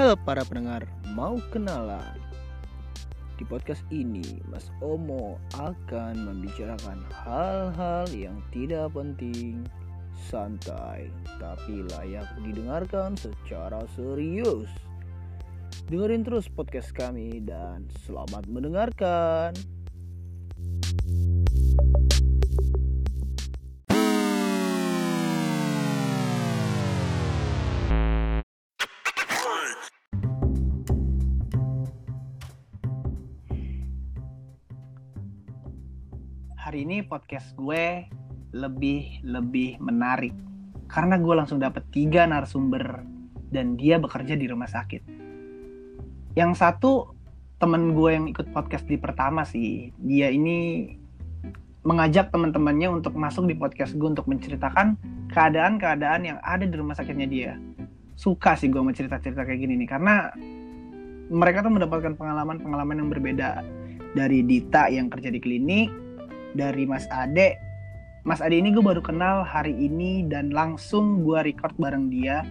Halo para pendengar, mau kenalan? Di podcast ini, Mas Omo akan membicarakan hal-hal yang tidak penting, santai, tapi layak didengarkan secara serius. Dengerin terus podcast kami dan selamat mendengarkan. Ini podcast gue lebih lebih menarik karena gue langsung dapet tiga narasumber dan dia bekerja di rumah sakit. Yang satu temen gue yang ikut podcast di pertama sih, dia ini mengajak teman-temannya untuk masuk di podcast gue untuk menceritakan keadaan-keadaan yang ada di rumah sakitnya dia. Suka sih gue mau cerita-cerita kayak gini nih karena mereka tuh mendapatkan pengalaman-pengalaman yang berbeda dari Dita yang kerja di klinik, dari Mas Ade. Mas Ade ini gue baru kenal hari ini dan langsung gue record bareng dia.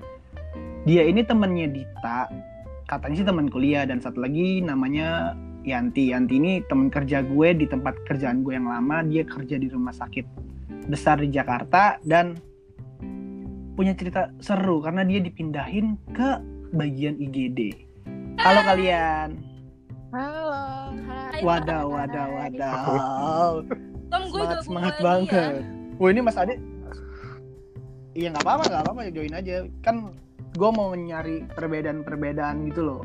Dia ini temennya Dita, katanya sih teman kuliah dan satu lagi namanya Yanti. Yanti ini teman kerja gue di tempat kerjaan gue yang lama. Dia kerja di rumah sakit besar di Jakarta dan punya cerita seru karena dia dipindahin ke bagian IGD. Halo kalian. Halo, hai. Wadaw, wadaw, wadaw. Tom, gue semangat, semangat banget. ya. Wah ini Mas Ade. Iya nggak apa-apa, nggak apa-apa join aja. Kan gue mau nyari perbedaan-perbedaan gitu loh.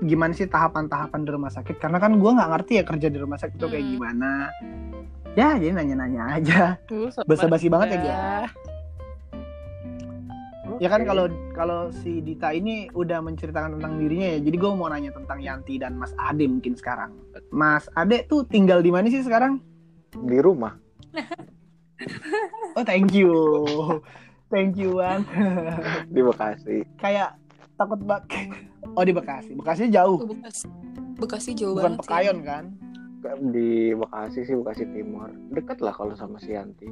Gimana sih tahapan-tahapan di rumah sakit? Karena kan gue nggak ngerti ya kerja di rumah sakit itu kayak Hmm. gimana. Ya jadi nanya-nanya aja. Uh, Basa-basi banget ya gue. ya. Ya kan kalau kalau si Dita ini udah menceritakan tentang dirinya ya. Jadi gue mau nanya tentang Yanti dan Mas Ade mungkin sekarang. Mas Ade tuh tinggal di mana sih sekarang? Di rumah. Oh thank you, thank you Bang. di Bekasi. Kayak takut bak. Oh di Bekasi, Bekasi jauh, Bekasi. Bekasi jauh bukan banget Pekayon kan? di Bekasi sih Bekasi Timur. Deket lah kalau sama si Yanti.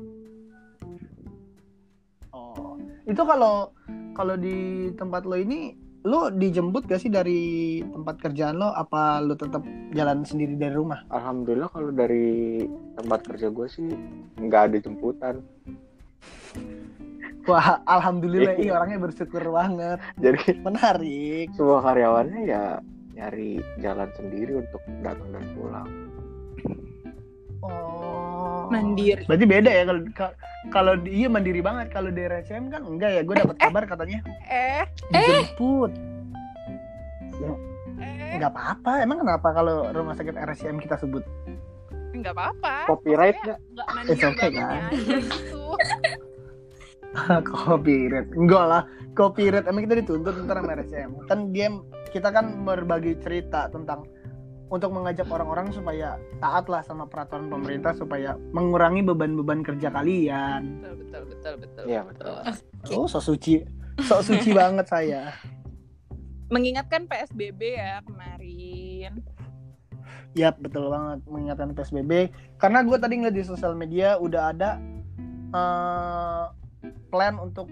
Oh, itu kalau kalau di tempat lo ini, lo dijemput gak sih dari tempat kerjaan lo? Apa lo tetap jalan sendiri dari rumah? Alhamdulillah kalau dari tempat kerja gue sih nggak ada jemputan Wah, alhamdulillah, ih orangnya bersyukur banget. jadi Menarik. semua karyawannya ya nyari jalan sendiri untuk datang dan pulang Oh. Mandiri. Berarti beda ya kalau ka- kalau iya mandiri banget. Kalau di RSCM kan enggak ya. Gue dapat kabar katanya Eh, dijemput. eh, Enggak apa-apa. Emang kenapa kalau rumah sakit RSCM kita sebut? nggak apa-apa. copyright Pokoknya nggak Nggak It's mandiri okay, kan? gitu. copyright. Enggak lah. Copyright emang kita dituntut ntar sama RSCM. Kan dia kita kan berbagi cerita tentang untuk mengajak orang-orang supaya taat lah sama peraturan pemerintah supaya mengurangi beban-beban kerja kalian. Betul, betul, betul, betul. Iya, betul. Oke. Oh, so suci. So suci banget saya. Mengingatkan PSBB ya kemarin. Yap, betul banget mengingatkan PSBB. Karena gue tadi ngeliat di sosial media udah ada eh, plan untuk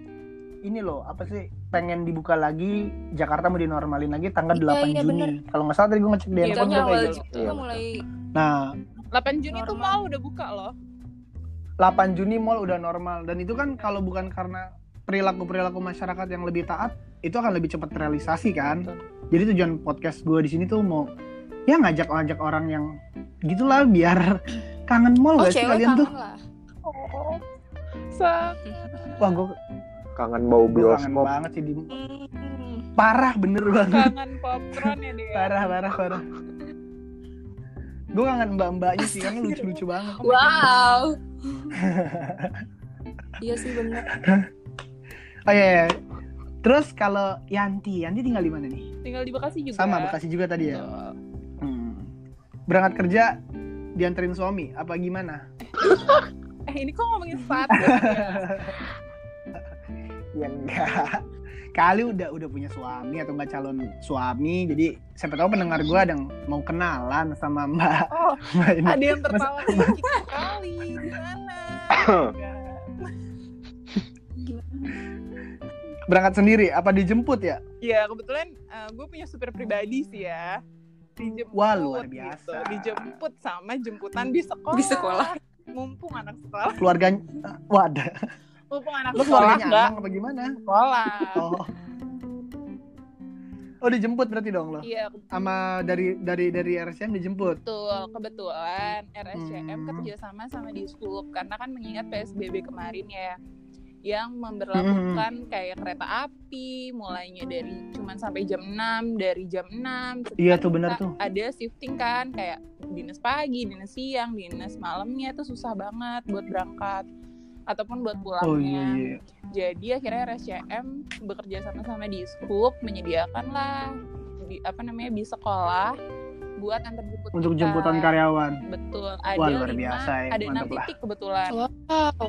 ini loh, apa sih? Pengen dibuka lagi, Jakarta mau dinormalin lagi tanggal Iya, 8 iya, Juni. Kalau nggak salah tadi gue ngecek di Iya, handphone tuh kayak gitu. Iya, tuh mulai Nah, 8 Juni tuh Normal. mau udah buka loh. 8 Juni mall udah normal dan itu kan kalau bukan karena perilaku-perilaku masyarakat yang lebih taat, itu akan lebih cepat terrealisasi kan. Betul. Jadi tujuan podcast gue di sini tuh mau ya ngajak-ngajak orang yang gitulah biar kangen mall Oh, gak sih kalian tuh? kangen lah. Oh. Sa Wah, gue kangen bau Gue kangen bioskop banget sih di parah bener banget kangen popcorn ya dia. parah parah parah gue kangen mbak mbaknya sih karena lucu lucu banget Wow. iya sih bener. oh iya, iya. terus kalau Yanti Yanti tinggal di mana nih Tinggal di Bekasi juga. sama Bekasi juga tadi ya hmm. berangkat kerja dianterin suami apa gimana Eh ini kok ngomongin status ya? ya enggak kali udah udah punya suami atau enggak calon suami jadi siapa tahu pendengar gue ada yang mau kenalan sama mbak Oh, mbak ini ada yang tertawa sedikit sekali. Gimana? Berangkat sendiri? Apa dijemput ya? Iya, kebetulan gue punya supir pribadi sih ya. Dijemput, Wah, luar gitu. biasa. Dijemput sama jemputan di sekolah. Di sekolah. Mumpung anak sekolah. Keluarganya, wadah. Mumpung anak Lu sekolah enggak apa gimana? sekolah. Oh. Oh dijemput berarti dong lo? Iya, Sama dari dari dari RSCM dijemput? betul. Kebetulan RSCM Hmm. kerjasama sama Dishub karena kan mengingat PSBB kemarin ya yang memberlakukan kayak kereta api mulainya dari cuman sampai jam 6 dari jam 6 terus Iya kan tuh, bener kita tuh. ada shifting kan kayak dinas pagi dinas siang dinas malamnya itu susah banget buat berangkat ataupun buat pulangnya Oh iya iya. jadi akhirnya RSCM bekerja sama sama Dishub menyediakan lah di, apa namanya di sekolah buat antar jemput Untuk kita. jemputan karyawan. betul ada Wah, luar lima, biasa ya, ada enam lah. titik kebetulan Wow.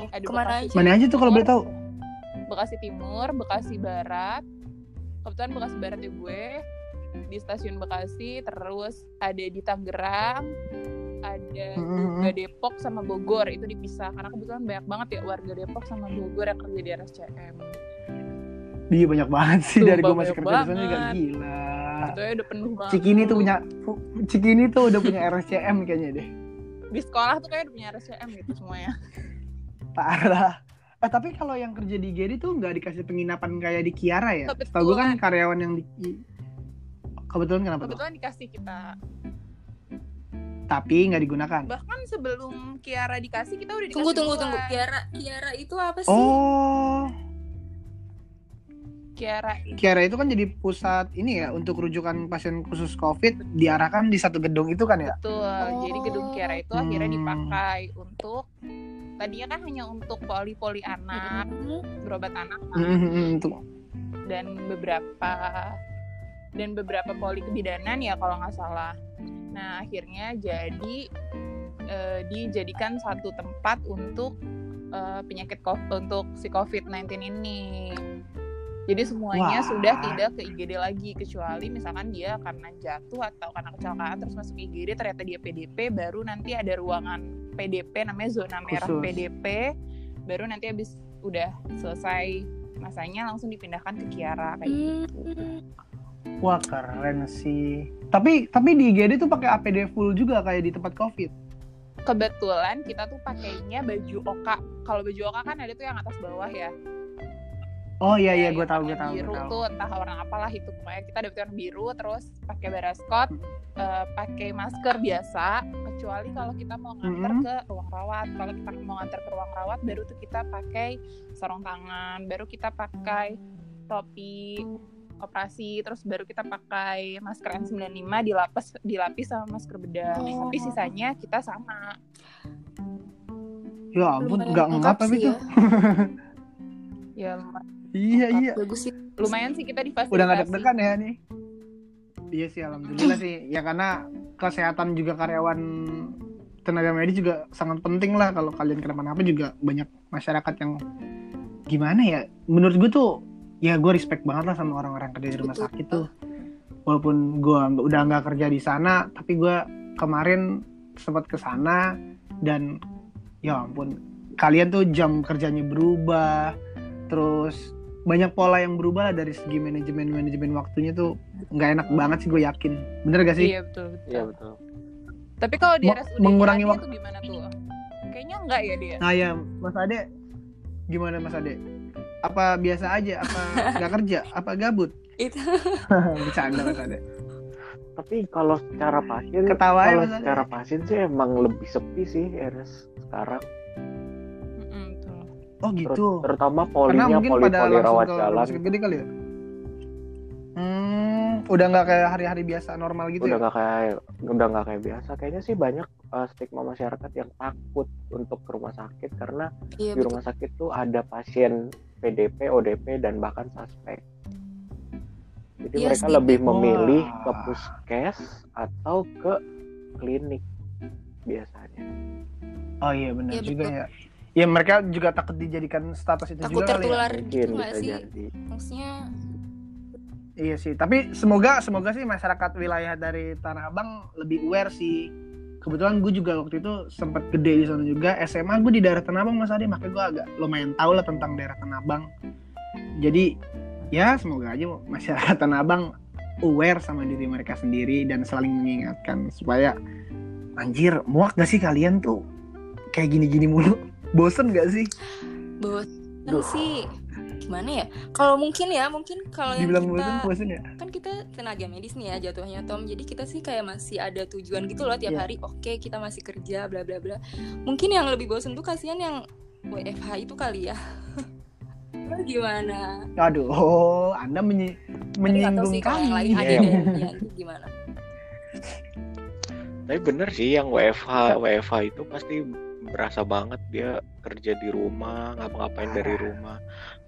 ada Ke mana Bekasi aja? Mana aja tuh kalau boleh tahu? Bekasi Timur, Bekasi Barat. Kebetulan Bekasi Barat ya gue di stasiun Bekasi, terus ada di Tangerang, ada juga Depok sama Bogor itu dipisah karena kebetulan banyak banget ya warga Depok sama Bogor yang kerja di RSCM. Iya banyak banget sih Tuh, dari gue masih kerja di sana juga gila. Itu ya udah penuh banget. Cikini tuh punya Cikini tuh udah punya RSCM kayaknya deh. di sekolah tuh kayak udah punya RSCM gitu semuanya. Parah. Eh tapi kalau yang kerja di GD tuh nggak dikasih penginapan kayak di Kiara ya? Setahu gue kan karyawan yang di kebetulan kenapa tuh? Kebetulan dikasih kita. Tapi nggak digunakan. Bahkan sebelum Kiara dikasih kita udah dikasih. Tunggu tunggu duluan. tunggu. Kiara Kiara itu apa sih? Oh, Kiara Kiara itu kan jadi pusat ini ya untuk rujukan pasien khusus COVID diarahkan di satu gedung itu kan ya? Betul. Jadi gedung Kiara itu akhirnya Hmm. dipakai untuk tadinya kan hanya untuk poli-poli anak, Hmm. berobat anak Hmm, untuk dan beberapa dan beberapa poli kebidanan ya kalau nggak salah. Nah akhirnya jadi eh, dijadikan satu tempat untuk eh, penyakit COVID, untuk si COVID-19 ini. Jadi semuanya Wah. sudah tidak ke IGD lagi kecuali misalkan dia karena jatuh atau karena kecelakaan terus masuk IGD ternyata dia PDP baru nanti ada ruangan PDP namanya zona merah Khusus. PDP baru nanti habis udah selesai masanya langsung dipindahkan ke Kiara kayak gitu. Hmm. wah keren sih. Tapi tapi di IGD tuh pakai APD full juga kayak di tempat COVID. Kebetulan kita tuh pakainya baju oka. Kalau baju oka kan ada tuh yang atas bawah ya. Oh iya iya gue tahu warna gue tahu Biru tahu. tuh entah orang apalah itu pokoknya kita dapet warna biru terus pakai baraskot, eh, pakai masker biasa. Kecuali kalau kita mau nganter Mhm. ke ruang rawat. Kalau kita mau nganter ke ruang rawat baru tuh kita pakai sarung tangan, baru kita pakai topi operasi, terus baru kita pakai masker N95 dilapis dilapis sama masker bedah. Oh. Tapi sisanya kita sama. Ya ampun nggak ngap tapi sih tuh. Ya lumayan, Iya iya. Bagus sih. lumayan sih kita difasilitasi. Udah nggak deg-degan ya nih. Iya sih alhamdulillah sih. Ya karena kesehatan juga karyawan tenaga medis juga sangat penting lah kalau kalian kenapa-napa juga banyak masyarakat yang gimana ya menurut gue tuh ya gue respect banget lah sama orang-orang kerja di rumah Betul. sakit tuh walaupun gue udah nggak kerja di sana tapi gue kemarin sempat ke sana dan ya ampun kalian tuh jam kerjanya berubah terus banyak pola yang berubah lah dari segi manajemen manajemen waktunya tuh nggak enak banget sih gue yakin bener gak sih Iya betul betul. Iya betul. Tapi kalau di RSUD mengurangi waktu. itu gimana tuh? Kayaknya enggak ya dia. nah ya mas Ade gimana mas Ade apa biasa aja apa nggak kerja apa gabut? Itu. bercanda Ade Tapi kalau secara pasien, Ketawa kalau secara pasien sih emang lebih sepi sih RS sekarang. Oh Ter- gitu. terutama karena polinya mungkin poli pada poli rawat ke jalan. gede kali ya? Hmm udah nggak kayak hari-hari biasa normal gitu udah ya? nggak kayak udah nggak kayak biasa. Kayaknya sih banyak uh, stigma masyarakat yang takut untuk ke rumah sakit karena Iya di betul. rumah sakit tuh ada pasien PDP, ODP dan bahkan suspek. Jadi Iya, mereka stigma. lebih memilih Wah. ke puskes atau ke klinik biasanya. oh iya benar Iya, juga betul. ya ya mereka juga takut dijadikan status itu Takut juga kali ya Mungkin gitu bisa sih? jadi. Maksudnya Iya sih, tapi semoga semoga sih masyarakat wilayah dari Tanah Abang lebih aware sih. Kebetulan gue juga waktu itu sempat gede di sana juga. SMA gue di daerah Tanah Abang Mas Ade, makanya gue agak lumayan tahu lah tentang daerah Tanah Abang. Jadi ya semoga aja masyarakat Tanah Abang aware sama diri mereka sendiri dan saling mengingatkan supaya anjir muak gak sih kalian tuh kayak gini-gini mulu bosen gak sih Bosan Duh. sih. Gimana ya? Kalau mungkin ya, mungkin kalau yang dibilang kita bosen ya kan kita tenaga medis nih ya jatuhnya Tom. Jadi kita sih kayak masih ada tujuan gitu loh tiap Iya. hari. Oke, kita masih kerja bla bla bla. Mungkin yang lebih bosen tuh kasihan yang WFH itu kali ya. Lo gimana? aduh oh, anda menyi- menyinggung sih yang lain kami ada Iya. dan Yanti gimana? Tapi bener sih yang WFH WFH itu pasti berasa banget dia kerja di rumah ngapa-ngapain dari rumah.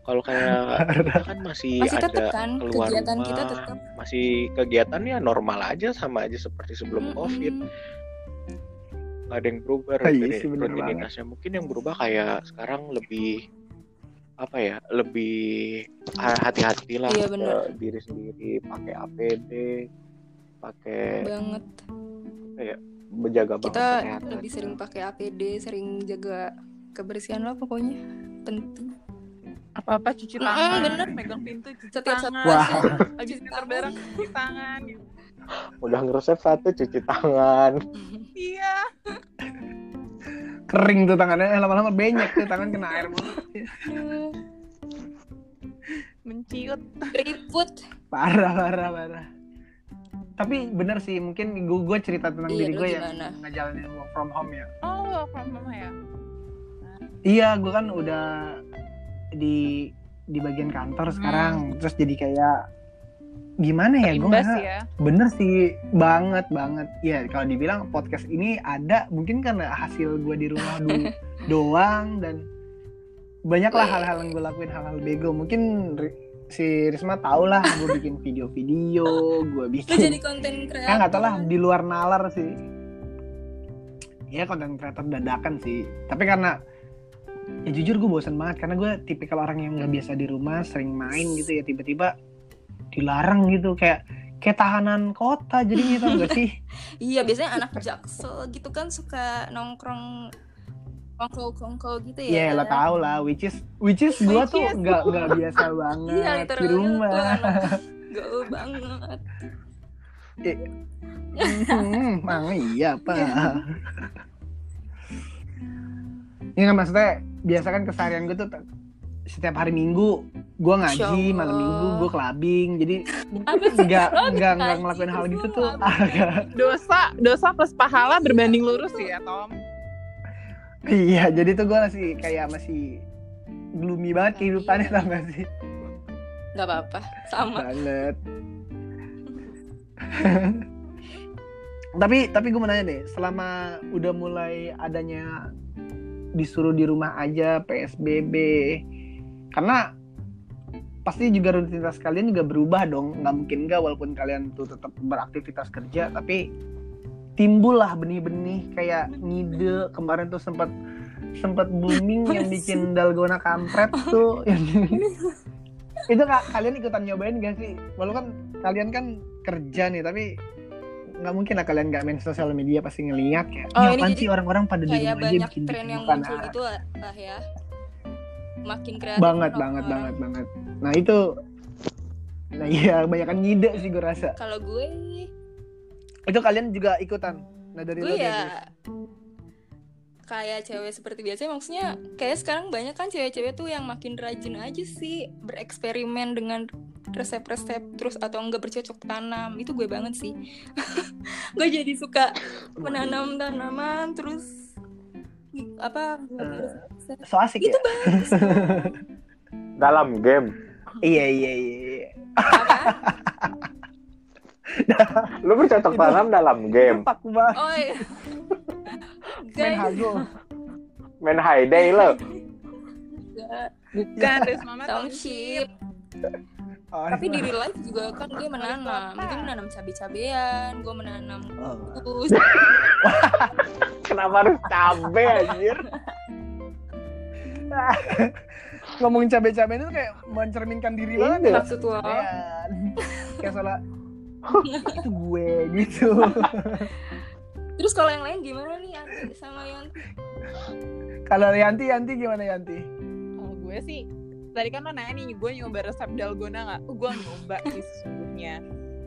Kalau kayak kita kan masih, Masih ada tetap kan keluar kegiatan rumah, kita tetap. masih kegiatan ya normal aja sama aja seperti sebelum covid. Mm-mm. Nggak ada yang berubah Ah, iya bener rutinitasnya. Mungkin yang berubah kayak sekarang lebih apa ya lebih ha- hati-hati lah Iya, ke bener. diri sendiri pakai APD pakai banget. menjaga banget Kita kesehatan lebih sering pakai APD, sering jaga kebersihan lah pokoknya. Penting. Apa-apa cuci tangan, bener. megang pintu cuci Setiap satu tangan. Wah. Habis Cuci nganter barang cuci tangan gitu. udah ngeresep satu cuci tangan Iya. kering tuh tangannya eh, lama-lama banyak tuh tangan kena air mulu Menciut. Ribut. parah parah parah tapi bener sih mungkin gue gue cerita tentang Iya, diri gue yang ngejalanin work from home ya Oh, work from home ya. iya gue kan udah di di bagian kantor Hmm. sekarang terus jadi kayak gimana ya gue ya. bener sih banget banget ya kalau dibilang podcast ini ada mungkin karena hasil gue di rumah dulu doang dan banyak lah Wih. hal-hal yang gue lakuin hal-hal bego mungkin si Risma tau lah gue bikin video-video gue Lu bikin jadi konten kreator. ya nggak tau lah di luar nalar sih ya konten kreator dadakan sih tapi karena ya jujur gue bosan banget karena gue tipikal orang yang nggak biasa di rumah sering main gitu ya tiba-tiba dilarang gitu kayak kayak tahanan kota jadi gitu gak sih Iya, biasanya anak jaksel gitu kan suka nongkrong kongko-kongko gitu ya ya. lo tau lah which is which is gue tuh is. nggak nggak biasa banget Iya, di rumah gaul banget. Hmm, emang iya pak ini kan maksudnya biasa kan keseharian gue tuh setiap hari minggu gue ngaji malam minggu gue clubbing jadi nggak nggak nggak ngelakuin hal gitu tuh. Dosa, dosa plus pahala berbanding lurus ya, Tom. iya jadi tuh gue masih kayak masih gloomy banget kehidupannya tau gak sih? Gak apa-apa, sama. banget. Tapi tapi gue mau nanya deh selama udah mulai adanya disuruh di rumah aja psbb karena pasti juga rutinitas kalian juga berubah dong. Nggak mungkin nggak walaupun kalian tuh tetap beraktivitas kerja tapi timbul lah benih-benih kayak ngide. Kemarin tuh sempat sempat booming yang bikin dalgona kampret tuh. Itu kak kalian ikutan nyobain gak sih? Walau kan kalian kan kerja nih tapi nggak mungkin lah kalian nggak main sosial media pasti ngeliat kayak Oh, "Ini apaan jadi sih orang-orang pada di rumah aja banyak bikin tren yang muncul makanan." gitu lah ya. Makin kreatif. banget orang. banget banget banget nah itu nah iya banyak kan ngide sih gue rasa Kalau gue, itu kalian juga ikutan nah dari gue ya kayak cewek seperti biasa maksudnya kayak sekarang banyak kan cewek-cewek tuh yang makin rajin aja sih bereksperimen dengan resep-resep terus atau enggak bercocok tanam itu gue banget sih. Gue jadi suka menanam tanaman terus apa so asik Itu ya? bagus. Dalam game. Iya iya iya iya. lu bercocok tanam dalam game. Pak banget. Oh iya. main hago. Main high day lo. Bukan, Mama township Oh, tapi di iya. real life juga kan gue menanam. gue menanam cabai-cabean gue menanam Oh. terus kenapa harus cabe anjir? Ngomongin cabe-cabe itu kayak mencerminkan diri Iya. banget ya? Maksud lo? Iya. kayak salah itu gue gitu. Terus kalau yang lain gimana nih Andi sama Yanti? Kalau Yanti Yanti gimana Yanti? Kalau gue sih tadi kan lo nanya nih gue nyoba resep dalgona nggak oh, gue nyoba sih sesungguhnya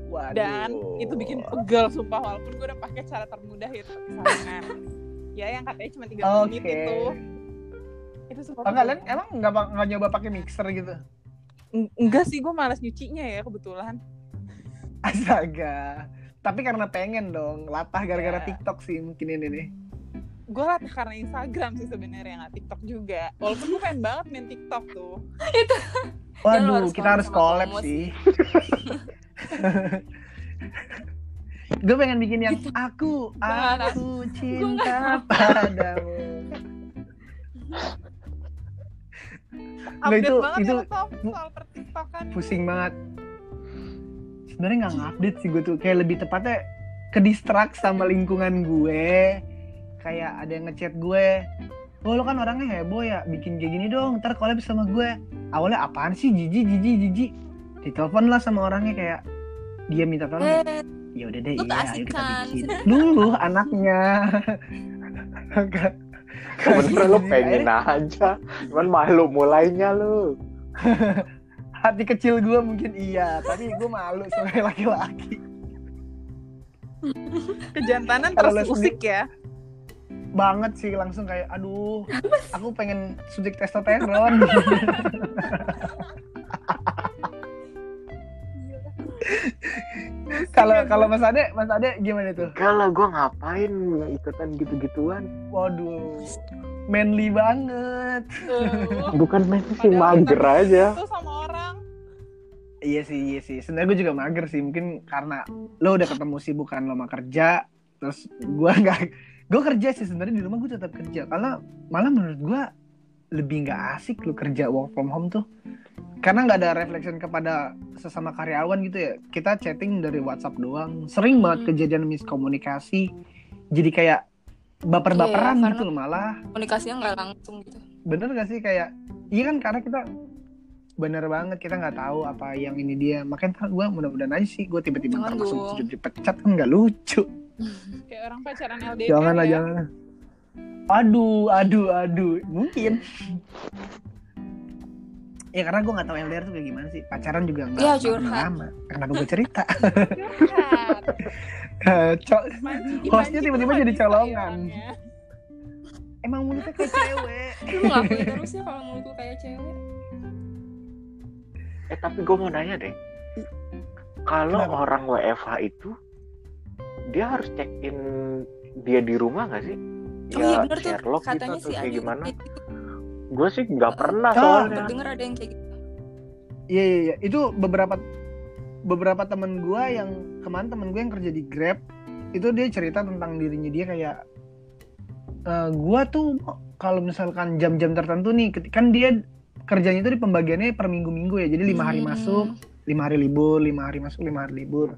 Waduh. dan itu bikin pegel sumpah walaupun gue udah pakai cara termudah itu misalnya ya yang katanya cuma tiga menit Oke. itu itu sumpah Oh, kalian emang nggak nggak nyoba pakai mixer gitu? Eng- enggak sih gue malas nyucinya ya kebetulan Astaga. Tapi karena pengen dong, latah gara-gara Ya. TikTok sih mungkin ini nih. Gue latih karena Instagram sih sebenarnya nggak TikTok juga. Walaupun gue pengen banget main TikTok tuh. Ya, lu Waduh, harus kita harus collab sih. gue pengen bikin yang aku, aku cinta padamu. Nggak, update itu- banget itu ya lo Tom, soal per TikTokan Pusing banget. Sebenarnya nggak ngupdate sih gue tuh, kayak lebih tepatnya ke distract sama lingkungan gue. Kayak ada yang ngechat gue, Oh lo kan orangnya heboh ya, bikin kayak gini dong, ntar collab sama gue. Awalnya apaan sih, jiji, jiji, jiji. Ditelepon lah sama orangnya kayak, dia minta tolong. Eh, ya udah deh iya ayo kita bikin dulu anaknya Sebenernya lu Akhirnya- pengen aja, cuman malu mulainya lu. hati kecil gue mungkin iya tapi gue malu sebagai laki-laki kejantanan Kalau terus lo usik ya banget sih langsung kayak aduh aku pengen suntik testosteron kalau kalau mas Ade mas Ade gimana tuh Kalau gua ngapain ikutan gitu-gituan? waduh manly banget. Bukan main sih mager aja. itu sama orang Iya sih, iya sih. Sebenarnya gue juga mager sih. Mungkin karena lo udah ketemu sibukan lo sama kerja, terus gue nggak, gue kerja sih sebenarnya di rumah gue tetap kerja. Karena malah menurut gue lebih nggak asik lo kerja work from home tuh. Karena nggak ada reflection kepada sesama karyawan gitu ya. Kita chatting dari WhatsApp doang. Sering banget Hmm. kejadian miskomunikasi. Jadi kayak baper-baperan Iya, karena- gitu loh malah komunikasinya nggak langsung gitu bener gak sih kayak iya kan karena kita bener banget kita nggak tahu apa yang ini dia makanya gue mudah-mudahan aja sih gue tiba-tiba ntar jadi dipecat kan nggak lucu kayak orang pacaran LDR jangan lah ya. Jangan aduh aduh aduh. Mungkin. Ya karena gue nggak tahu LDR tuh kayak gimana sih. Pacaran juga nggak Iya, curhat. pernah lama. Kenapa gue cerita. Cok, Hostnya tiba-tiba jadi colongan. ya emang mulutnya kayak cewek. Lu ngakui terus ya kalau gue kayak cewek. Eh tapi gue mau nanya deh. Kalau orang WFH itu dia harus check in dia di rumah nggak sih? oh iya bener tuh Sherlock gitu katanya atau sih kayak ada gimana? gitu. Gue sih nggak pernah Ah, soalnya. denger ada yang kayak gitu Iya iya iya. Itu beberapa beberapa temen gue yang kemarin temen gue yang kerja di Grab itu dia cerita tentang dirinya dia kayak "Eh, gua tuh kalau misalkan jam-jam tertentu nih kan dia kerjanya itu di pembagiannya per minggu-minggu ya jadi lima hari Hmm. masuk lima hari libur lima hari masuk lima hari libur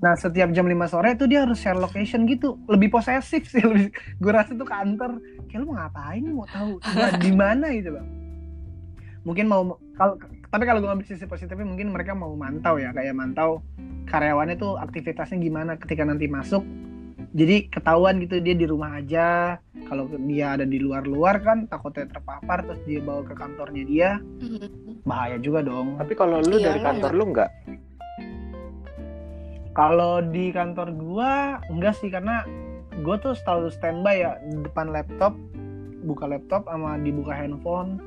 nah setiap jam 5 sore itu dia harus share location gitu. Lebih posesif sih lebih gue rasa tuh kantor kayak lu mau ngapain? Mau tahu di mana gitu loh mungkin mau kalau tapi kalau gue ngambil sisi positifnya mungkin mereka mau mantau ya. Kayak mantau karyawannya tuh aktivitasnya gimana ketika nanti masuk. Jadi ketahuan gitu dia di rumah aja. Kalau dia ada di luar-luar kan takutnya terpapar terus dia bawa ke kantornya dia. Mhm. bahaya juga dong. Tapi kalau lu Iya, dari lu kantor lu nggak? Kalau di kantor gua enggak sih karena gua tuh selalu standby ya di depan laptop buka laptop sama dibuka handphone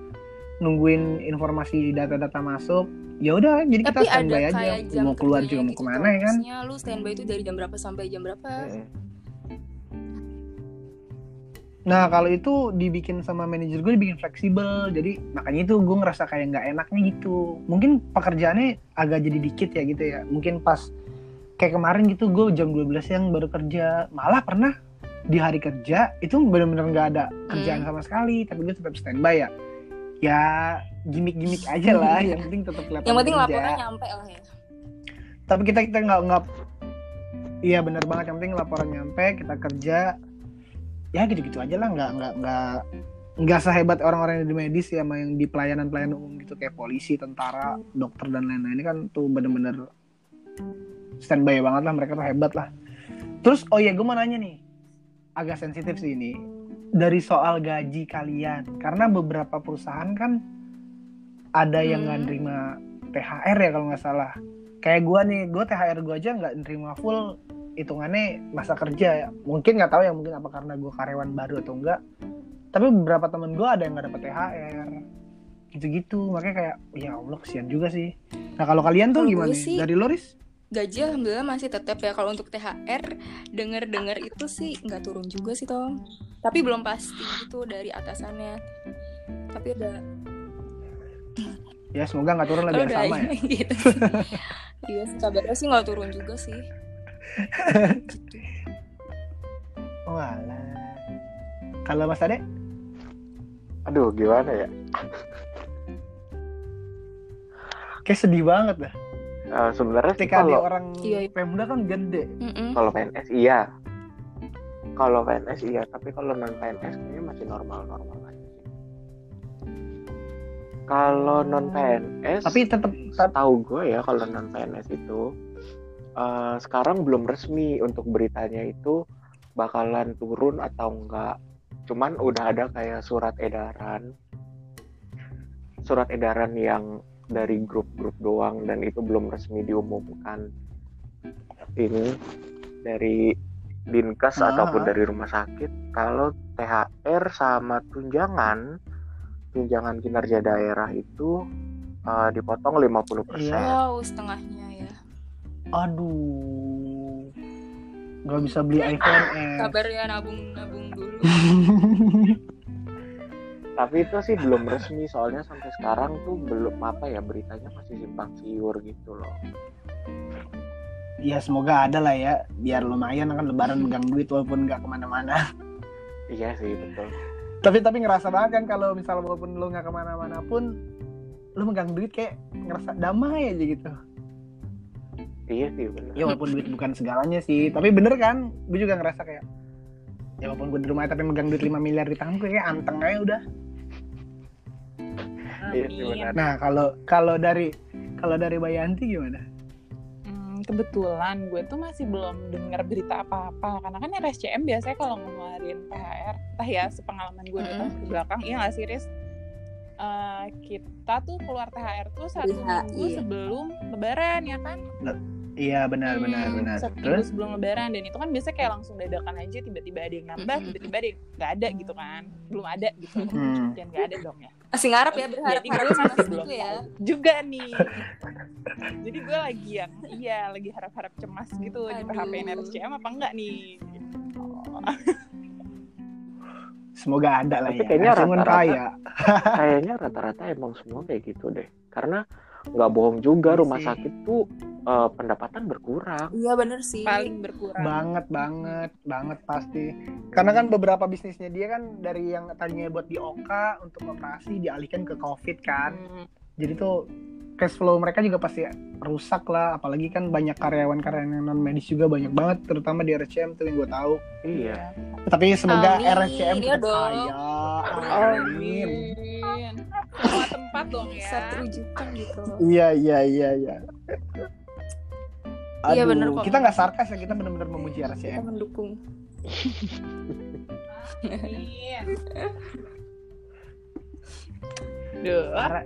nungguin informasi data-data masuk ya udah jadi kita tapi ada standby aja mau keluar juga mau gitu ke mana ya kan lu standby itu dari jam berapa sampai jam berapa Mm-mm. Nah kalau itu dibikin sama manajer gue dibikin fleksibel, jadi makanya itu gue ngerasa kayak nggak enaknya gitu. Mungkin pekerjaannya agak jadi dikit ya gitu ya. Mungkin pas kayak kemarin gitu gue jam 12 siang baru kerja, malah pernah di hari kerja itu bener-bener nggak ada kerjaan Hmm. sama sekali, tapi gue tetap standby ya. Ya gimmick-gimmick aja lah, yang penting tetap kelihatan yang penting kerja. laporannya nyampe lah ya Tapi kita kita nggak nggak, iya bener banget. Yang penting laporan nyampe, kita kerja, ya gitu-gitu aja lah nggak nggak nggak nggak sehebat orang-orang yang di medis ya sama yang di pelayanan-pelayanan umum gitu kayak polisi, tentara, dokter dan lain-lain ini kan tuh bener-bener standby banget lah mereka tuh hebat lah. Terus oh iya gue mau nanya nih. Agak sensitif sih ini. Dari soal gaji kalian karena beberapa perusahaan kan ada yang Hmm. nggak nerima THR ya kalau nggak salah. Kayak gua nih gua THR gua aja nggak nerima full hitungannya masa kerja. Ya mungkin nggak tahu ya mungkin apa karena gua karyawan baru atau enggak tapi beberapa temen gua ada yang nggak dapet THR gitu-gitu makanya kayak ya Allah kesian juga sih. Nah kalau kalian tuh gimana gue sih- dari Loris gaji alhamdulillah masih tetap ya kalau untuk THR denger-dengar itu sih nggak turun juga sih Tom tapi belum pasti gitu dari atasannya tapi udah ya semoga nggak turun lebih udah sama ya gitu iya sih kabarnya sih nggak turun juga sih gitu. Walah. Kalau Mas Ade? Aduh, gimana ya? Kayak sedih banget dah. Eh, sebenarnya sih TKD kalau orang Iya, iya. Pemda kan gede. Kalau PNS iya. Kalau PNS iya, tapi kalau non PNS kayaknya masih normal-normal aja sih. Kalau non PNS, Tapi tetap tahu gue ya kalau non PNS itu eh, sekarang belum resmi untuk beritanya itu bakalan turun atau enggak. Cuman udah ada kayak surat edaran, surat edaran yang dari grup-grup doang dan itu belum resmi diumumkan. Ini dari dinkes Ah. ataupun dari rumah sakit kalau THR sama tunjangan tunjangan kinerja daerah itu uh, dipotong 50%. Iya. wow setengahnya ya aduh. Gak bisa beli iPhone X. kabarnya nabung nabung dulu Tapi itu sih belum resmi soalnya sampai sekarang tuh belum apa ya beritanya masih simpang siur gitu loh. ya semoga ada lah ya. Biar lumayan kan lebaran megang duit walaupun nggak ke mana-mana. Iya sih betul. tapi tapi ngerasa banget kan kalau misal walaupun lu nggak ke mana-mana pun lu megang duit kayak ngerasa damai aja gitu. Iya sih benar. Ya walaupun duit bukan segalanya sih. Tapi bener kan? Gue juga ngerasa kayak ya walaupun gue di rumah tapi megang duit 5 miliar di tangan gue kayak anteng aja udah. Iya sih Amin. benar. Nah kalau kalau dari kalau dari Bayanti gimana? Hmm, kebetulan gue tuh masih belum dengar berita apa-apa karena kan RSCM biasanya kalau ngeluarin THR entah ya sepengalaman gue datang ke belakang iya nggak sih Riz Eh, kita tuh keluar THR tuh satu Iya, minggu iya. sebelum Lebaran ya kan Iya benar benar Hmm, benar. satu minggu Terus sebelum Lebaran dan itu kan biasanya kayak langsung dadakan aja tiba-tiba ada yang nambah Mm-mm. tiba-tiba ada yang nggak ada gitu kan belum ada gitu hmm, dan nggak ada dong ya masih ngarep ya berharap Jadi cemas masih belum gitu ya tahu juga nih. Jadi gue lagi yang iya lagi harap-harap cemas gitu di Aduh. PHP RSCM apa enggak nih? Oh. semoga ada lah Tapi ya. kayaknya rata-rata- kaya. Kayaknya rata-rata emang semua kayak gitu deh. Karena nggak bohong juga Iya rumah sih. sakit tuh uh, pendapatan berkurang. iya bener sih Paling berkurang. banget banget banget pasti karena kan beberapa bisnisnya dia kan dari yang tadinya buat di OK untuk operasi dialihkan ke COVID kan Hmm, jadi tuh cash flow mereka juga pasti rusak lah apalagi kan banyak karyawan-karyawan non medis juga banyak banget terutama di RCM tuh yang gue tahu Iya. tapi semoga Amin, RCM iya dong. kaya amin Amin. Semua tempat dong ya. bisa terujukan gitu iya iya iya iya Iya, Aduh, bener kok. kita nggak sarkas ya kita benar-benar memuji kita RCM mendukung Amin. Duh, Karena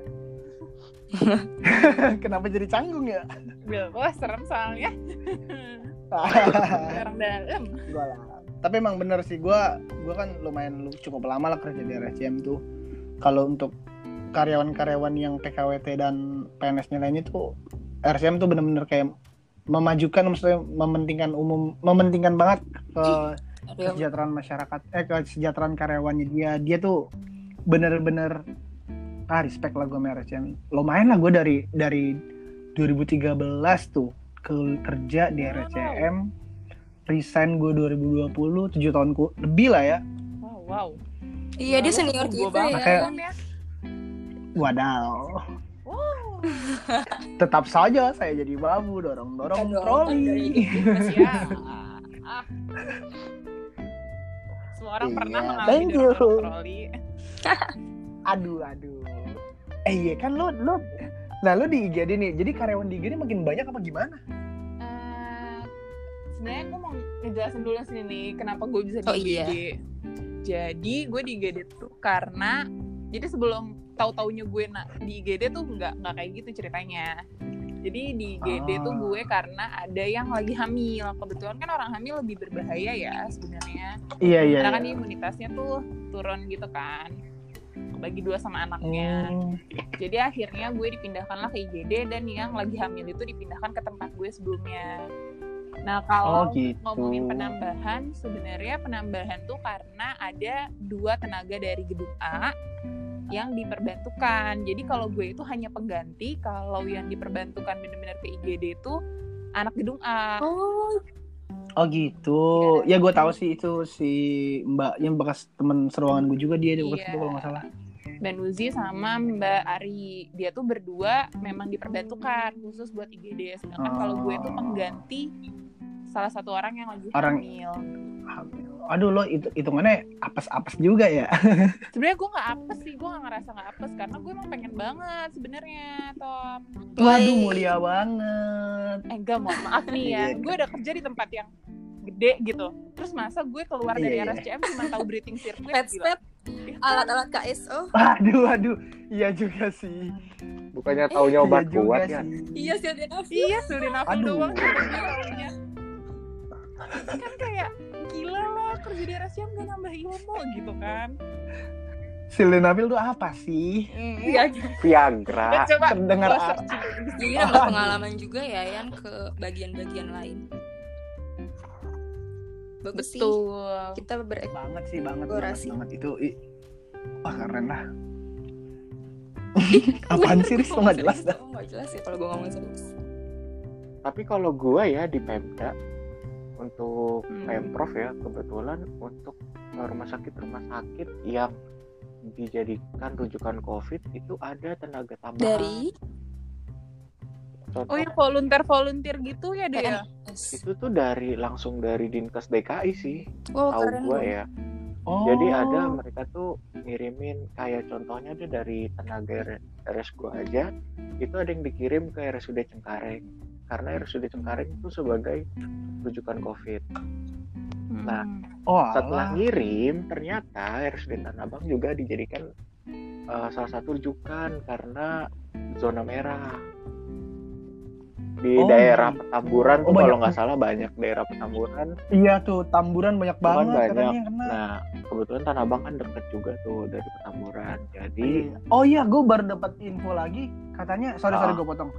kenapa jadi canggung ya wah serem soalnya. Orang dalam. Gua lah. Tapi emang bener sih gua gua kan lumayan lu- cukup lama lah kerja di RSCM tuh. Kalau untuk karyawan-karyawan yang PKWT dan PNS-nya lainnya tuh RSCM tuh bener-bener kayak memajukan maksudnya mementingkan umum mementingkan banget ke kesejahteraan masyarakat eh kesejahteraan karyawannya dia dia tuh bener-bener ah respect lah gue sama RSCM lumayan lah gue dari dari 2013 tuh ke kerja di RSCM resign gue 2020 7 tahunku lebih lah ya Wow, wow. iya dia senior gue kita banget ya Kayak- kan ya. wadaw Wow. tetap saja saya jadi babu dorong-dorong Kan dong, troli ya. Ah. Semua orang Iya, pernah mengalami thank you. dorong troli. aduh aduh eh iya kan lo lo nah lo di IGD nih jadi karyawan di IGD makin banyak apa gimana Eh, sebenarnya gue mau ngejelasin dulu sini nih kenapa gue bisa di Oh, IGD. iya. Jadi gue di IGD tuh karena jadi sebelum tahu taunya gue nak di IGD tuh nggak nggak kayak gitu ceritanya jadi di IGD tuh Ah. gue karena ada yang lagi hamil kebetulan kan orang hamil lebih berbahaya ya sebenarnya Iya iya. karena kan iya. imunitasnya tuh turun gitu kan bagi dua sama anaknya Hmm. jadi akhirnya gue dipindahkanlah ke IGD dan yang lagi hamil itu dipindahkan ke tempat gue sebelumnya nah Oh kalau gitu. ngomongin penambahan sebenarnya penambahan tuh karena ada dua tenaga dari gedung A yang diperbantukan jadi kalau gue itu hanya pengganti kalau yang diperbantukan benar-benar ke IGD itu anak gedung A Oh, Oh gitu. Ya gue tahu sih itu si Mbak yang bekas temen seruangan gue juga dia di bekas Iya. itu kalau nggak salah. dan Uzi sama Mbak Ari dia tuh berdua memang diperbantukan khusus buat IGD sedangkan kalau gue tuh Oh. pengganti salah satu orang yang lagi Orang- hamil Aduh lo itu hitungannya apes-apes juga ya. sebenarnya gue nggak apes sih gue nggak ngerasa nggak apes karena gue emang pengen banget sebenarnya Tom Waduh mulia banget. Enggak mohon maaf nih ya Iya. gue udah kerja di tempat yang gede gitu terus masa gue keluar dari Iya, iya. RSCM cuma tahu breathing circuit pet Ya kan? alat-alat KSO. Aduh aduh. Iya juga sih. Bukannya taunya obat iya kuat ya? sih. Iya sih ada iya sildenafil doang kan kayak gila lah kerja di RSCM gak nambah ilmu gitu kan Sildenafil tuh apa sih? iya Viagra. coba Terdengar Jadi nambah pengalaman juga ya yang ke bagian-bagian lain. Bagus sih. betul Kita berek banget sih banget banget, banget itu. i- Wah keren lah. Apaan sih Riz? Nggak jelas dah. Oh, nggak jelas ya kalau gue ngomong serius. Tapi kalau gua ya di Pemda untuk Hmm. Pemprov ya kebetulan untuk rumah sakit rumah sakit yang dijadikan rujukan COVID itu ada tenaga tambahan. Dari Contoh oh ya volunteer volunteer gitu ya deh ya PNS. itu tuh dari langsung dari Dinkes DKI sih, Wow, tahu keren gua dong. ya. Oh. Jadi ada mereka tuh ngirimin kayak contohnya deh dari tenaga RS gua aja itu ada yang dikirim ke RSUD Cengkareng karena RSUD Cengkareng itu sebagai rujukan COVID. Nah, Hmm. Oh, Setelah ngirim ternyata RSUD Tanah Abang juga dijadikan uh, salah satu rujukan karena zona merah di Oh, daerah gitu. Petamburan Oh, tuh kalau nggak salah banyak daerah Petamburan Iya tuh tamburan banyak banget banyak. katanya kena. Nah, kebetulan Tanah Abang kan deket juga tuh dari Petamburan. Jadi, Oh iya, gue baru dapat info lagi. Katanya, sorry sorry Ah. gue potong.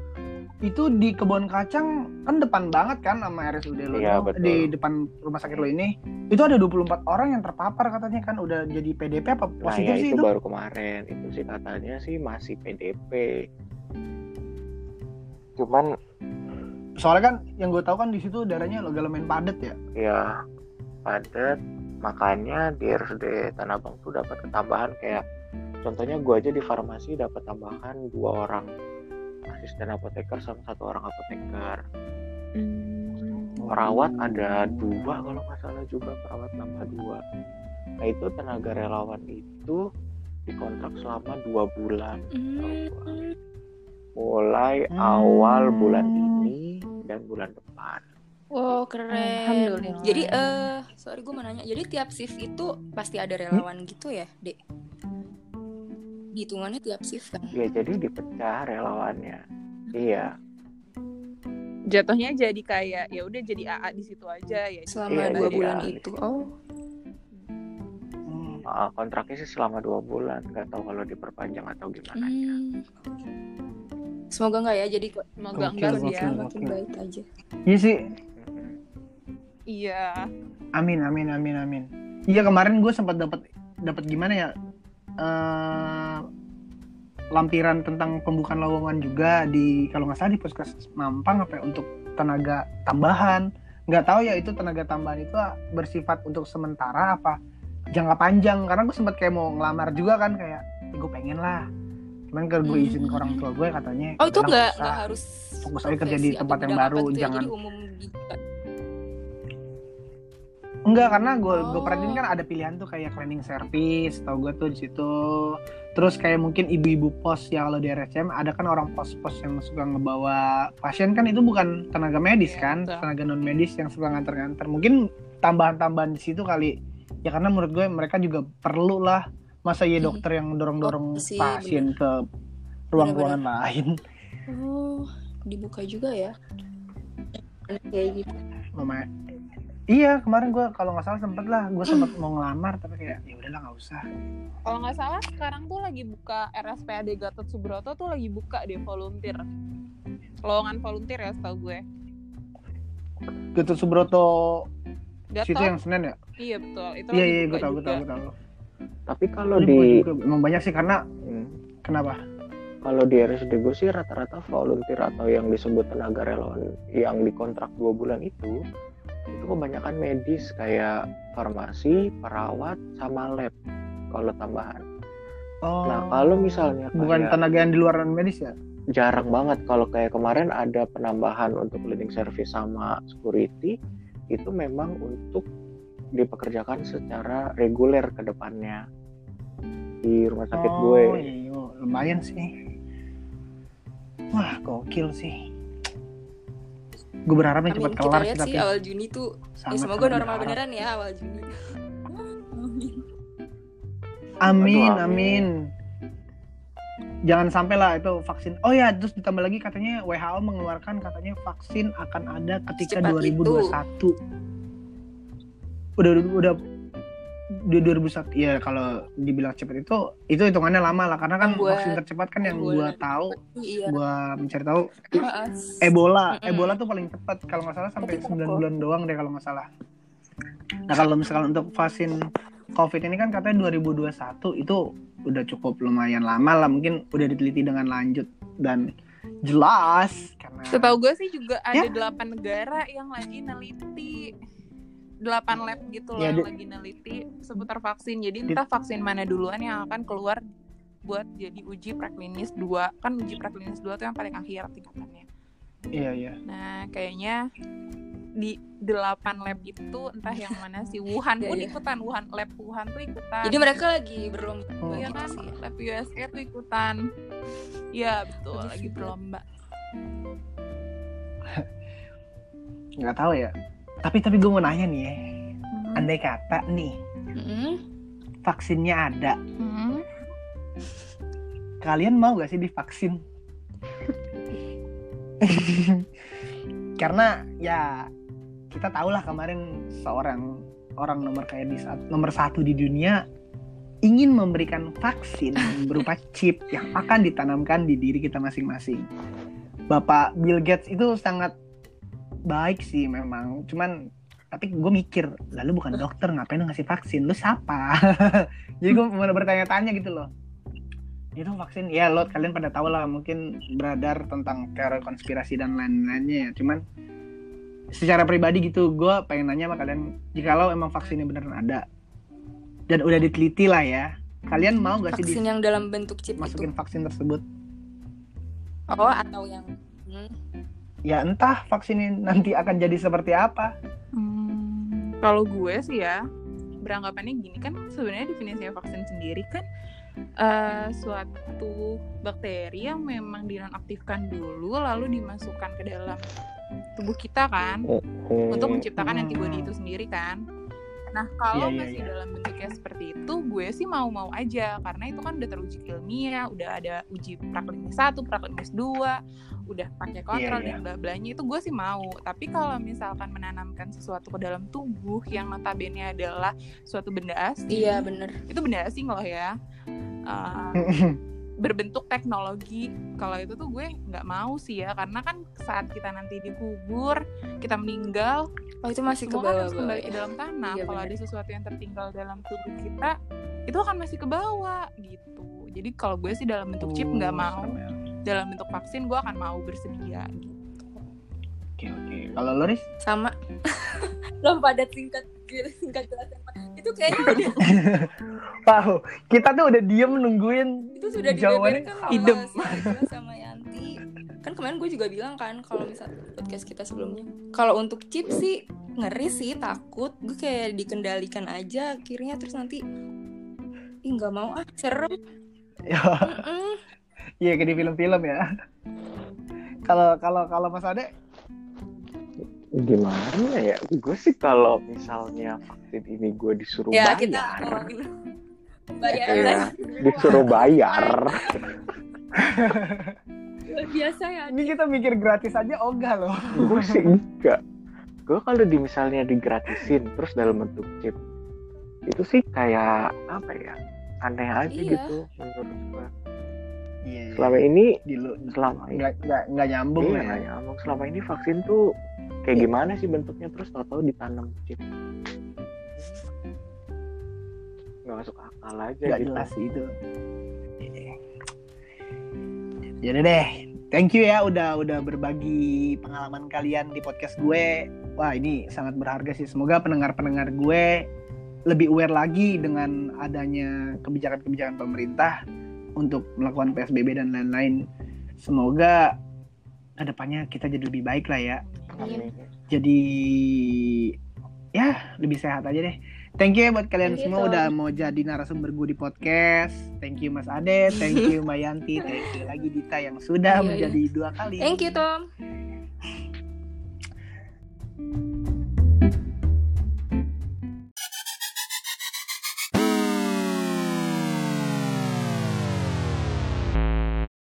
Itu di kebun kacang kan depan banget kan sama RSUD lo Iya, betul. di depan rumah sakit lo ini. Itu ada 24 orang yang terpapar katanya kan udah jadi PDP apa nah positif ya sih itu itu? baru kemarin. Itu sih katanya sih masih PDP. Cuman Soalnya kan yang gue tahu kan di situ darahnya legalamen padat ya. ya padat makanya di RSUD Tanah Abang tuh dapat ketambahan kayak contohnya gua aja di farmasi dapat tambahan dua orang asisten apoteker sama satu orang apoteker Hmm. perawat ada dua kalau nggak salah juga perawat nambah dua nah itu tenaga relawan itu dikontrak selama dua bulan Hmm. mulai Hmm. awal bulan ini dan bulan depan Wow, keren. Alhamdulillah. Jadi eh sorry gue mau nanya. Jadi tiap shift itu pasti ada relawan gitu ya, Dek? Hitungannya tiap shift kan? ya jadi dipecah relawannya iya jatuhnya jadi kayak ya udah jadi AA di situ aja ya Selama Iya, dua bulan ahli. itu. Oh, Hmm. Kontraknya sih selama dua bulan nggak tahu kalau diperpanjang atau gimana hmm. Semoga enggak ya. Jadi semoga Gokil, enggak gokil. ya makin baik aja. Iya sih. Iya Amin amin amin amin. Iya kemarin gue sempat dapat dapat gimana ya? Eh lampiran tentang pembukaan lowongan juga di kalau nggak salah di puskes Mampang apa ya, untuk tenaga tambahan. Nggak tahu ya itu tenaga tambahan itu bersifat untuk sementara apa jangka panjang karena gue sempat kayak mau ngelamar juga kan kayak gue pengen lah cuman kalau gue izin ke orang tua gue katanya Oh, itu "Udahlah, enggak nggak enggak usah." harus Fokus aja kerja di tempat yang baru, jangan- Jadi umum gitu. Enggak karena gue gue Oh. perhatiin kan ada pilihan tuh kayak cleaning service, tau gue tuh di situ. Terus kayak mungkin ibu-ibu pos ya kalau di RSCM ada kan orang pos-pos yang suka ngebawa pasien kan itu bukan tenaga medis Iya, kan, betul. tenaga non medis yang suka nganter-nganter. Mungkin tambahan-tambahan di situ kali. Ya karena menurut gue mereka juga perlu lah Masa Hmm. dokter yang dorong-dorong Oh, sih, pasien ke ruang-ruangan lain? Oh, dibuka juga ya. Kayak gitu. Mama, iya kemarin gue kalau nggak salah sempet lah, gue sempet mau ngelamar tapi kayak ya udahlah nggak usah. Kalau nggak salah sekarang tuh lagi buka RSPAD Gatot Subroto tuh lagi buka deh volunteer. Lowongan volunteer ya setahu gue. Gatot Subroto situ Gatot? yang Senen ya? Iya betul. Itu Iya iya gue tahu gue tahu gue tahu. Tapi kalau di juga, emang banyak sih karena Hmm. kenapa? kalau di RSD gue sih rata-rata volunteer atau yang disebut tenaga relawan yang dikontrak dua bulan itu itu kebanyakan medis kayak farmasi, perawat, sama lab kalau tambahan. Oh. Nah kalau misalnya bukan kayak- tenaga yang di luar medis ya? jarang banget kalau kayak kemarin ada penambahan untuk cleaning service sama security itu memang untuk dipekerjakan secara reguler ke depannya di rumah sakit oh, gue. iya, lumayan sih. Wah, gokil sih. Gue berharapnya cepat kelar sih sih tapi awal Juni tuh. Ya, semoga normal berharap. beneran ya awal Juni. Amin. Amin, Aduh, amin. Jangan sampai lah itu vaksin. Oh ya, terus ditambah lagi katanya WHO mengeluarkan katanya vaksin akan ada ketika Secepat 2021. Udah udah udah di 2001 ya kalau dibilang cepat itu itu hitungannya lama lah karena kan Buat- vaksin tercepat kan yang gua tahu Iya. gua mencari tahu Maaf. Ebola, Mm-mm. Ebola tuh paling cepat kalau nggak salah sampai Tapi 9 kenapa? bulan doang deh kalau nggak salah. Nah kalau misalkan untuk vaksin COVID ini kan katanya 2021 itu udah cukup lumayan lama lah mungkin udah diteliti dengan lanjut dan jelas karena Setahu gue sih juga ada Ya. delapan negara yang lagi neliti delapan lab gitu loh Ya, yang lagi neliti seputar vaksin. Jadi entah vaksin mana duluan yang akan keluar buat jadi uji preklinis 2. Kan uji preklinis 2 tuh yang paling akhir tingkatannya. iya iya Nah, kayaknya di delapan lab itu entah yang mana sih Wuhan Iya, pun iya. ikutan Wuhan lab Wuhan tuh ikutan. Jadi mereka lagi berlomba Oh. Iya gitu kan, sih. lab USA tuh ikutan. Iya betul, lagi berlomba. nggak tahu ya tapi tapi gue mau nanya nih ya Hmm. andai kata nih Mm-mm. vaksinnya ada Hmm. kalian mau gak sih divaksin karena ya kita tahu lah kemarin seorang orang nomor kayak di sat- nomor satu di dunia ingin memberikan vaksin berupa chip yang akan ditanamkan di diri kita masing-masing. Bapak Bill Gates itu sangat baik sih memang, cuman tapi gue mikir lalu bukan dokter ngapain lu ngasih vaksin? Lu siapa? Jadi gue mau bertanya-tanya gitu loh. Itu vaksin. Ya lo kalian pada tahu lah mungkin beradar tentang teori konspirasi dan lain-lainnya ya. Cuman secara pribadi gitu gue pengen nanya sama kalian jika lo emang vaksinnya beneran ada dan udah diteliti lah ya kalian mau gak sih Vaksin yang dalam bentuk chip dimasukin itu. vaksin tersebut? Oh, atau yang Hmm. Ya entah vaksin ini nanti akan jadi seperti apa Hmm, kalau gue sih ya beranggapannya gini kan sebenarnya definisi vaksin sendiri kan eh, suatu bakteri yang memang dinonaktifkan dulu lalu dimasukkan ke dalam tubuh kita kan Hmm. untuk menciptakan Hmm. antibody itu sendiri kan. Nah kalau Iya, iya, masih iya. dalam bentuknya seperti itu, gue sih mau-mau aja karena itu kan udah teruji ilmiah, udah ada uji praklinis satu, praklinis dua, udah pakai kontrol Iya, iya. dan bla blanya itu gue sih mau. Tapi kalau misalkan menanamkan sesuatu ke dalam tubuh yang notabene adalah suatu benda asing, Iya, bener. itu benda asing loh ya. Uh, berbentuk teknologi. Kalau itu tuh gue nggak mau sih ya karena kan saat kita nanti dikubur kita meninggal Oh, itu masih ke semua kan harus kembali ke ya. dalam tanah. Iya, kalau ada sesuatu yang tertinggal dalam tubuh kita itu akan masih ke bawah gitu. Jadi kalau gue sih dalam bentuk chip nggak mau. ya. dalam bentuk vaksin gue akan mau bersedia gitu. Oke oke. Kalau lo Riz? Sama. Belum pada singkat singkat jelas itu kayaknya udah Wow, kita tuh udah diem nungguin itu sudah Jawabannya. sama idem. sama Yanti. Kan kemarin gue juga bilang kan kalau misal podcast kita sebelumnya kalau untuk chip sih ngeri sih takut. Gue kayak dikendalikan aja akhirnya terus nanti ih nggak mau ah serem. Ya. Iya kayak di film-film ya. Kalau kalau kalau Mas Ade gimana ya gue sih kalau misalnya vaksin ini gue disuruh ya bayar kita Bayar Iya, disuruh bayar. luar biasa ya. Ini kita mikir gratis aja ogah loh. gue sih enggak. Gue kalau di misalnya digratisin terus dalam bentuk chip, itu sih kayak apa ya? Aneh aja Iya. gitu menurut gue. Iya. Selama ini, di lu selama ini, nggak nggak nggak nyambung iya ya. nggak nyambung. Selama ini vaksin tuh kayak gimana sih bentuknya terus tahu-tahu ditanam chip. Nggak masuk akal aja Nggak gitu. jelas itu. Jadi deh, thank you ya udah udah berbagi pengalaman kalian di podcast gue. Wah ini sangat berharga sih. Semoga pendengar-pendengar gue lebih aware lagi dengan adanya kebijakan-kebijakan pemerintah untuk melakukan PSBB dan lain-lain. Semoga ke depannya kita jadi lebih baik lah ya. Amin. Jadi ya lebih sehat aja deh. Thank you ya buat kalian you, semua udah mau jadi narasumber gue di podcast. Thank you Mas Ade, thank you Mbak Yanti, thank you lagi Dita yang sudah Iya, iya. menjadi dua kali. Thank you Tom.